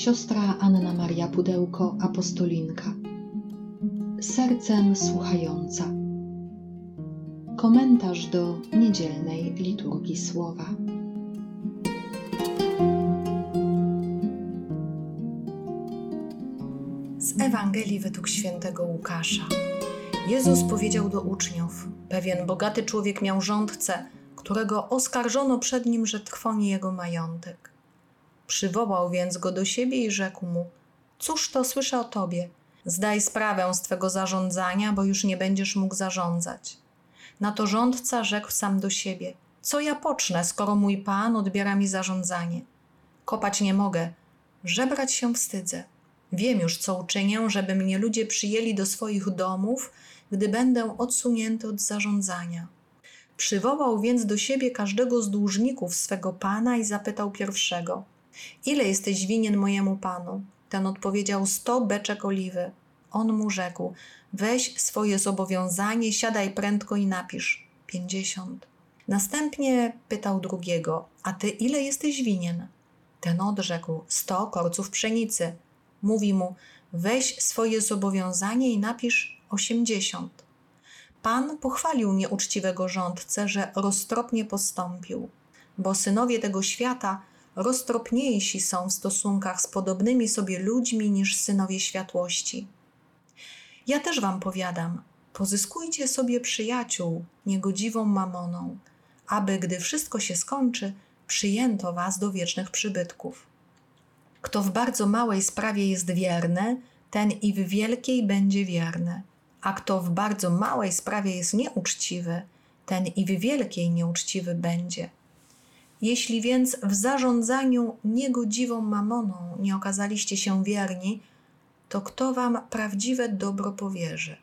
siostra Anna Maria Pudełko, apostolinka. Sercem słuchająca. Komentarz do niedzielnej liturgii słowa. Z Ewangelii według świętego Łukasza. Jezus powiedział do uczniów: Pewien bogaty człowiek miał rządcę, którego oskarżono przed nim, że trwoni jego majątek. Przywołał więc go do siebie i rzekł mu: Cóż to słyszę o tobie? Zdaj sprawę z twego zarządzania, bo już nie będziesz mógł zarządzać. Na to rządca rzekł sam do siebie: Co ja pocznę, skoro mój pan odbiera mi zarządzanie? Kopać nie mogę, żebrać się wstydzę. Wiem już, co uczynię, żeby mnie ludzie przyjęli do swoich domów, gdy będę odsunięty od zarządzania. Przywołał więc do siebie każdego z dłużników swego pana i zapytał pierwszego: Ile jesteś winien mojemu panu? Ten odpowiedział: Sto beczek oliwy. On mu rzekł: Weź swoje zobowiązanie, siadaj prędko i napisz: pięćdziesiąt. Następnie pytał drugiego: A ty ile jesteś winien? Ten odrzekł: Sto korców pszenicy. Mówi mu: Weź swoje zobowiązanie i napisz osiemdziesiąt. Pan pochwalił nieuczciwego rządcę, że roztropnie postąpił, bo synowie tego świata roztropniejsi są w stosunkach z podobnymi sobie ludźmi niż synowie światłości. Ja też wam powiadam, pozyskujcie sobie przyjaciół niegodziwą mamoną, aby gdy wszystko się skończy, przyjęto was do wiecznych przybytków. Kto w bardzo małej sprawie jest wierny, ten i w wielkiej będzie wierny, a kto w bardzo małej sprawie jest nieuczciwy, ten i w wielkiej nieuczciwy będzie. Jeśli więc w zarządzaniu niegodziwą mamoną nie okazaliście się wierni, to kto wam prawdziwe dobro powierzy?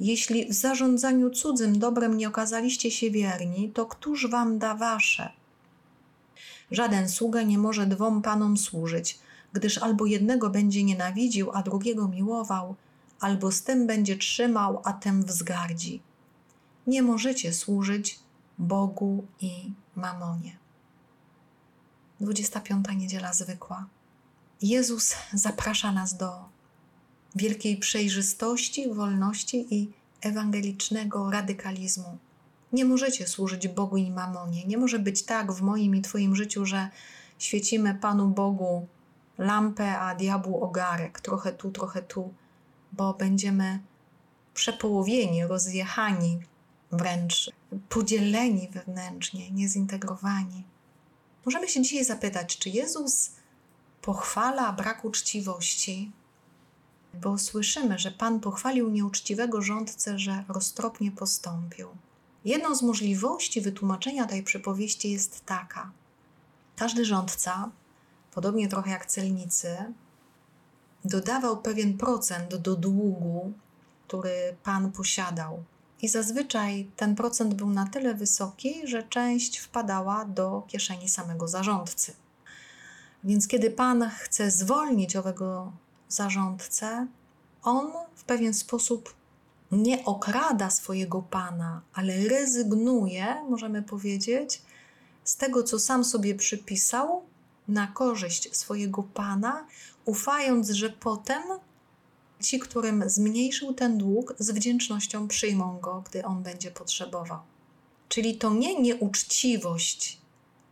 Jeśli w zarządzaniu cudzym dobrem nie okazaliście się wierni, to któż wam da wasze? Żaden sługa nie może dwom panom służyć, gdyż albo jednego będzie nienawidził, a drugiego miłował, albo z tym będzie trzymał, a tym wzgardzi. Nie możecie służyć Bogu i mamonie. 25. niedziela zwykła. Jezus zaprasza nas do wielkiej przejrzystości, wolności i ewangelicznego radykalizmu. Nie możecie służyć Bogu i mamonie. Nie może być tak w moim i Twoim życiu, że świecimy Panu Bogu lampę, a diabłu ogarek, trochę tu, trochę tu, bo będziemy przepołowieni, rozjechani, wręcz podzieleni wewnętrznie, niezintegrowani. Możemy się dzisiaj zapytać, czy Jezus pochwala brak uczciwości, bo słyszymy, że Pan pochwalił nieuczciwego rządcę, że roztropnie postąpił. Jedną z możliwości wytłumaczenia tej przypowieści jest taka. Każdy rządca, podobnie trochę jak celnicy, dodawał pewien procent do długu, który Pan posiadał. I zazwyczaj ten procent był na tyle wysoki, że część wpadała do kieszeni samego zarządcy. Więc kiedy Pan chce zwolnić owego zarządcę, on w pewien sposób nie okrada swojego Pana, ale rezygnuje, możemy powiedzieć, z tego, co sam sobie przypisał, na korzyść swojego Pana, ufając, że potem ci, którym zmniejszył ten dług, z wdzięcznością przyjmą go, gdy on będzie potrzebował. Czyli to nie nieuczciwość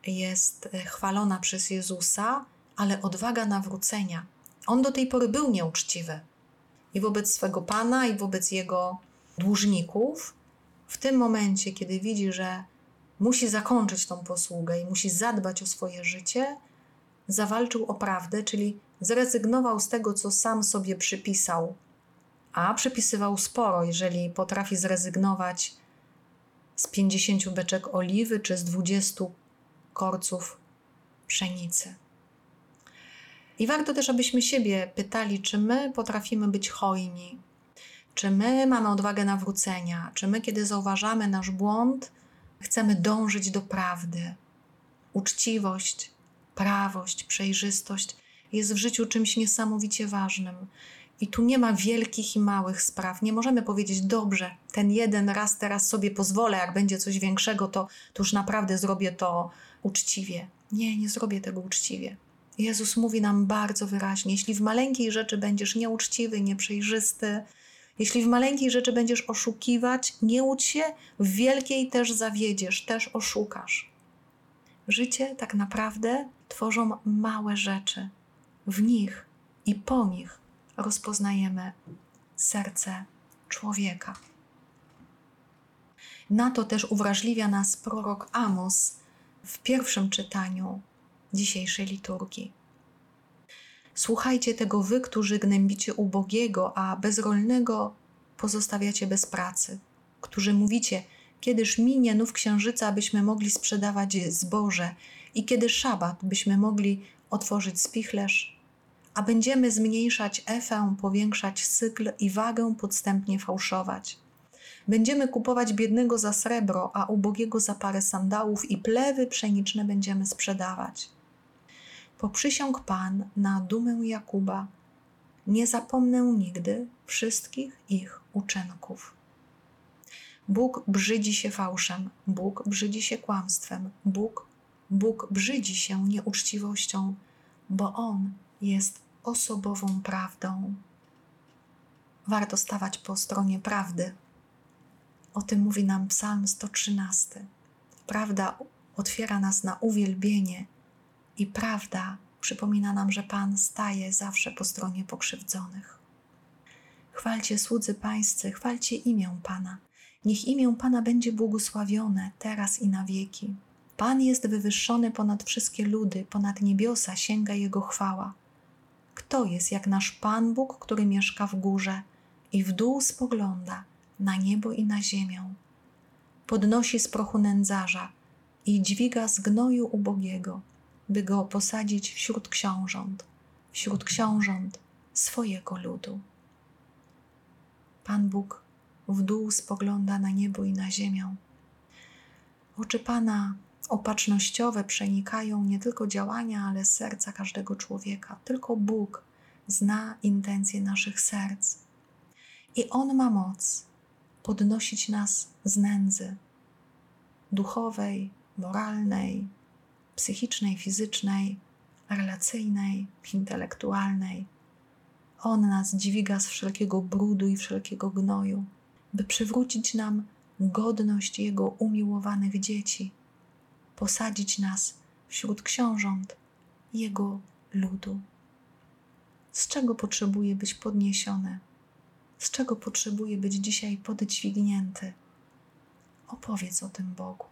jest e, chwalona przez Jezusa, ale odwaga nawrócenia. On do tej pory był nieuczciwy i wobec swego Pana, i wobec jego dłużników. W tym momencie, kiedy widzi, że musi zakończyć tą posługę i musi zadbać o swoje życie, zawalczył o prawdę, czyli zrezygnował z tego, co sam sobie przypisał, a przypisywał sporo, jeżeli potrafi zrezygnować z 50 beczek oliwy czy z 20 korców pszenicy. I warto też, abyśmy siebie pytali, czy my potrafimy być hojni, czy my mamy odwagę nawrócenia, czy my, kiedy zauważamy nasz błąd, chcemy dążyć do prawdy. Uczciwość, prawość, przejrzystość jest w życiu czymś niesamowicie ważnym. I tu nie ma wielkich i małych spraw. Nie możemy powiedzieć, dobrze, ten jeden raz teraz sobie pozwolę, jak będzie coś większego, to, to już naprawdę zrobię to uczciwie. Nie, nie zrobię tego uczciwie. Jezus mówi nam bardzo wyraźnie: jeśli w maleńkiej rzeczy będziesz nieuczciwy, nieprzejrzysty, jeśli w maleńkiej rzeczy będziesz oszukiwać, nie łudź się, w wielkiej też zawiedziesz, też oszukasz. Życie tak naprawdę tworzą małe rzeczy. W nich i po nich rozpoznajemy serce człowieka. Na to też uwrażliwia nas prorok Amos w pierwszym czytaniu dzisiejszej liturgii. Słuchajcie tego wy, którzy gnębicie ubogiego, a bezrolnego pozostawiacie bez pracy, którzy mówicie, kiedyż minie nów księżyca, byśmy mogli sprzedawać zboże i kiedy szabat, byśmy mogli otworzyć spichlerz, a będziemy zmniejszać efę, powiększać cykl i wagę podstępnie fałszować. Będziemy kupować biednego za srebro, a ubogiego za parę sandałów i plewy pszeniczne będziemy sprzedawać. Poprzysiąg Pan na dumę Jakuba, nie zapomnę nigdy wszystkich ich uczynków. Bóg brzydzi się fałszem, Bóg brzydzi się kłamstwem, Bóg, Bóg brzydzi się nieuczciwością, bo On jest osobową prawdą. Warto stawać po stronie prawdy. O tym mówi nam Psalm 113. Prawda otwiera nas na uwielbienie i prawda przypomina nam, że Pan staje zawsze po stronie pokrzywdzonych. Chwalcie słudzy Pańscy, chwalcie imię Pana. Niech imię Pana będzie błogosławione teraz i na wieki. Pan jest wywyższony ponad wszystkie ludy, ponad niebiosa sięga Jego chwała. Kto jest jak nasz Pan Bóg, który mieszka w górze i w dół spogląda na niebo i na ziemię? Podnosi z prochu nędzarza i dźwiga z gnoju ubogiego by go posadzić wśród książąt, wśród książąt swojego ludu. Pan Bóg w dół spogląda na niebo i na ziemię. Oczy Pana opatrznościowe przenikają nie tylko działania, ale serca każdego człowieka. Tylko Bóg zna intencje naszych serc. I On ma moc podnosić nas z nędzy duchowej, moralnej, psychicznej, fizycznej, relacyjnej, intelektualnej. On nas dźwiga z wszelkiego brudu i wszelkiego gnoju, by przywrócić nam godność Jego umiłowanych dzieci, posadzić nas wśród książąt Jego ludu. Z czego potrzebuje być podniesiony? Z czego potrzebuje być dzisiaj podźwignięty? Opowiedz o tym Bogu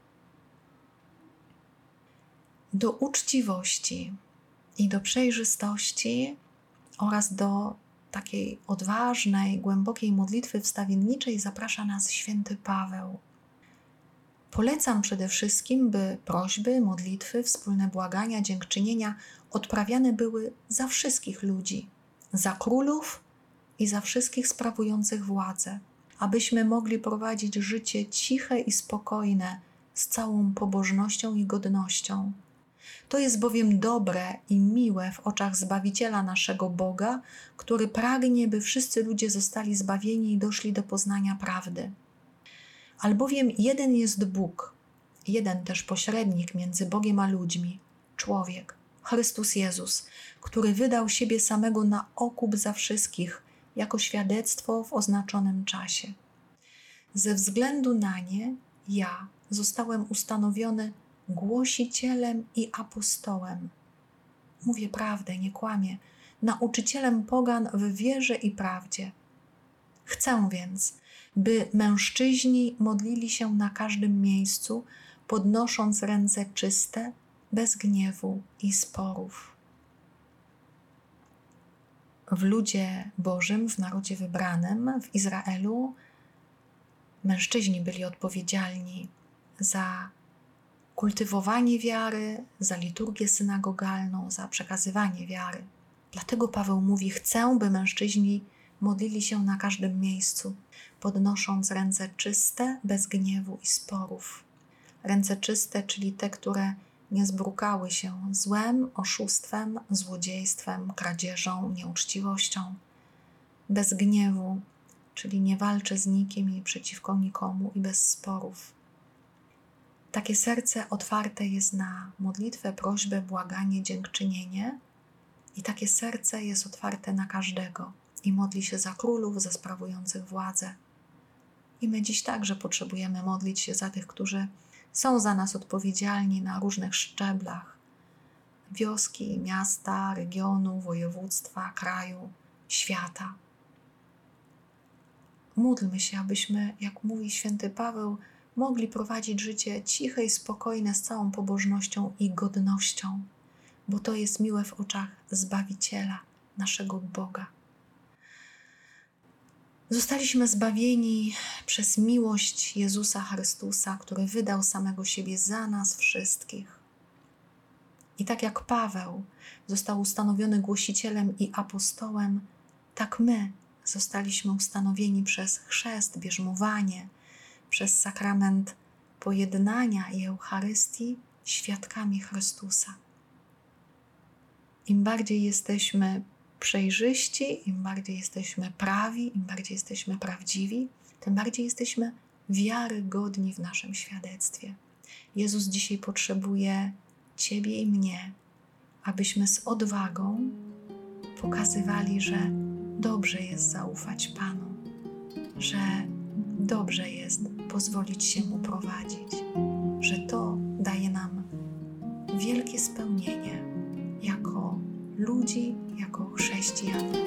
do uczciwości i do przejrzystości oraz do takiej odważnej, głębokiej modlitwy wstawienniczej zaprasza nas święty Paweł. Polecam przede wszystkim, by prośby, modlitwy, wspólne błagania, dziękczynienia odprawiane były za wszystkich ludzi, za królów i za wszystkich sprawujących władzę, abyśmy mogli prowadzić życie ciche i spokojne, z całą pobożnością i godnością to jest bowiem dobre i miłe w oczach Zbawiciela naszego Boga, który pragnie, by wszyscy ludzie zostali zbawieni i doszli do poznania prawdy. Albowiem jeden jest Bóg, jeden też pośrednik między Bogiem a ludźmi, człowiek, Chrystus Jezus, który wydał siebie samego na okup za wszystkich, jako świadectwo w oznaczonym czasie. Ze względu na nie ja zostałem ustanowiony głosicielem i apostołem. Mówię prawdę, nie kłamię, nauczycielem pogan w wierze i prawdzie. Chcę więc, by mężczyźni modlili się na każdym miejscu, podnosząc ręce czyste, bez gniewu i sporów. W ludzie Bożym, w narodzie wybranym, w Izraelu, mężczyźni byli odpowiedzialni za kultywowanie wiary, za liturgię synagogalną, za przekazywanie wiary. Dlatego Paweł mówi: Chcę, by mężczyźni modlili się na każdym miejscu, podnosząc ręce czyste, bez gniewu i sporów. Ręce czyste, czyli te, które nie zbrukały się złem, oszustwem, złodziejstwem, kradzieżą, nieuczciwością. Bez gniewu, czyli nie walczy z nikim i przeciwko nikomu i bez sporów takie serce otwarte jest na modlitwę, prośbę, błaganie, dziękczynienie, I takie serce jest otwarte na każdego i modli się za królów, za sprawujących władzę. I my dziś także potrzebujemy modlić się za tych, którzy są za nas odpowiedzialni na różnych szczeblach wioski, miasta, regionu, województwa, kraju, świata. Módlmy się, abyśmy, jak mówi święty Paweł, mogli prowadzić życie ciche i spokojne z całą pobożnością i godnością, bo to jest miłe w oczach Zbawiciela, naszego Boga. Zostaliśmy zbawieni przez miłość Jezusa Chrystusa, który wydał samego siebie za nas wszystkich. I tak jak Paweł został ustanowiony głosicielem i apostołem, tak my zostaliśmy ustanowieni przez chrzest, bierzmowanie, przez sakrament pojednania i Eucharystii świadkami Chrystusa. Im bardziej jesteśmy przejrzyści, im bardziej jesteśmy prawi, im bardziej jesteśmy prawdziwi, tym bardziej jesteśmy wiarygodni w naszym świadectwie. Jezus dzisiaj potrzebuje Ciebie i mnie, abyśmy z odwagą pokazywali, że dobrze jest zaufać Panu, że dobrze jest pozwolić się Mu prowadzić, że to daje nam wielkie spełnienie jako ludzi христиан.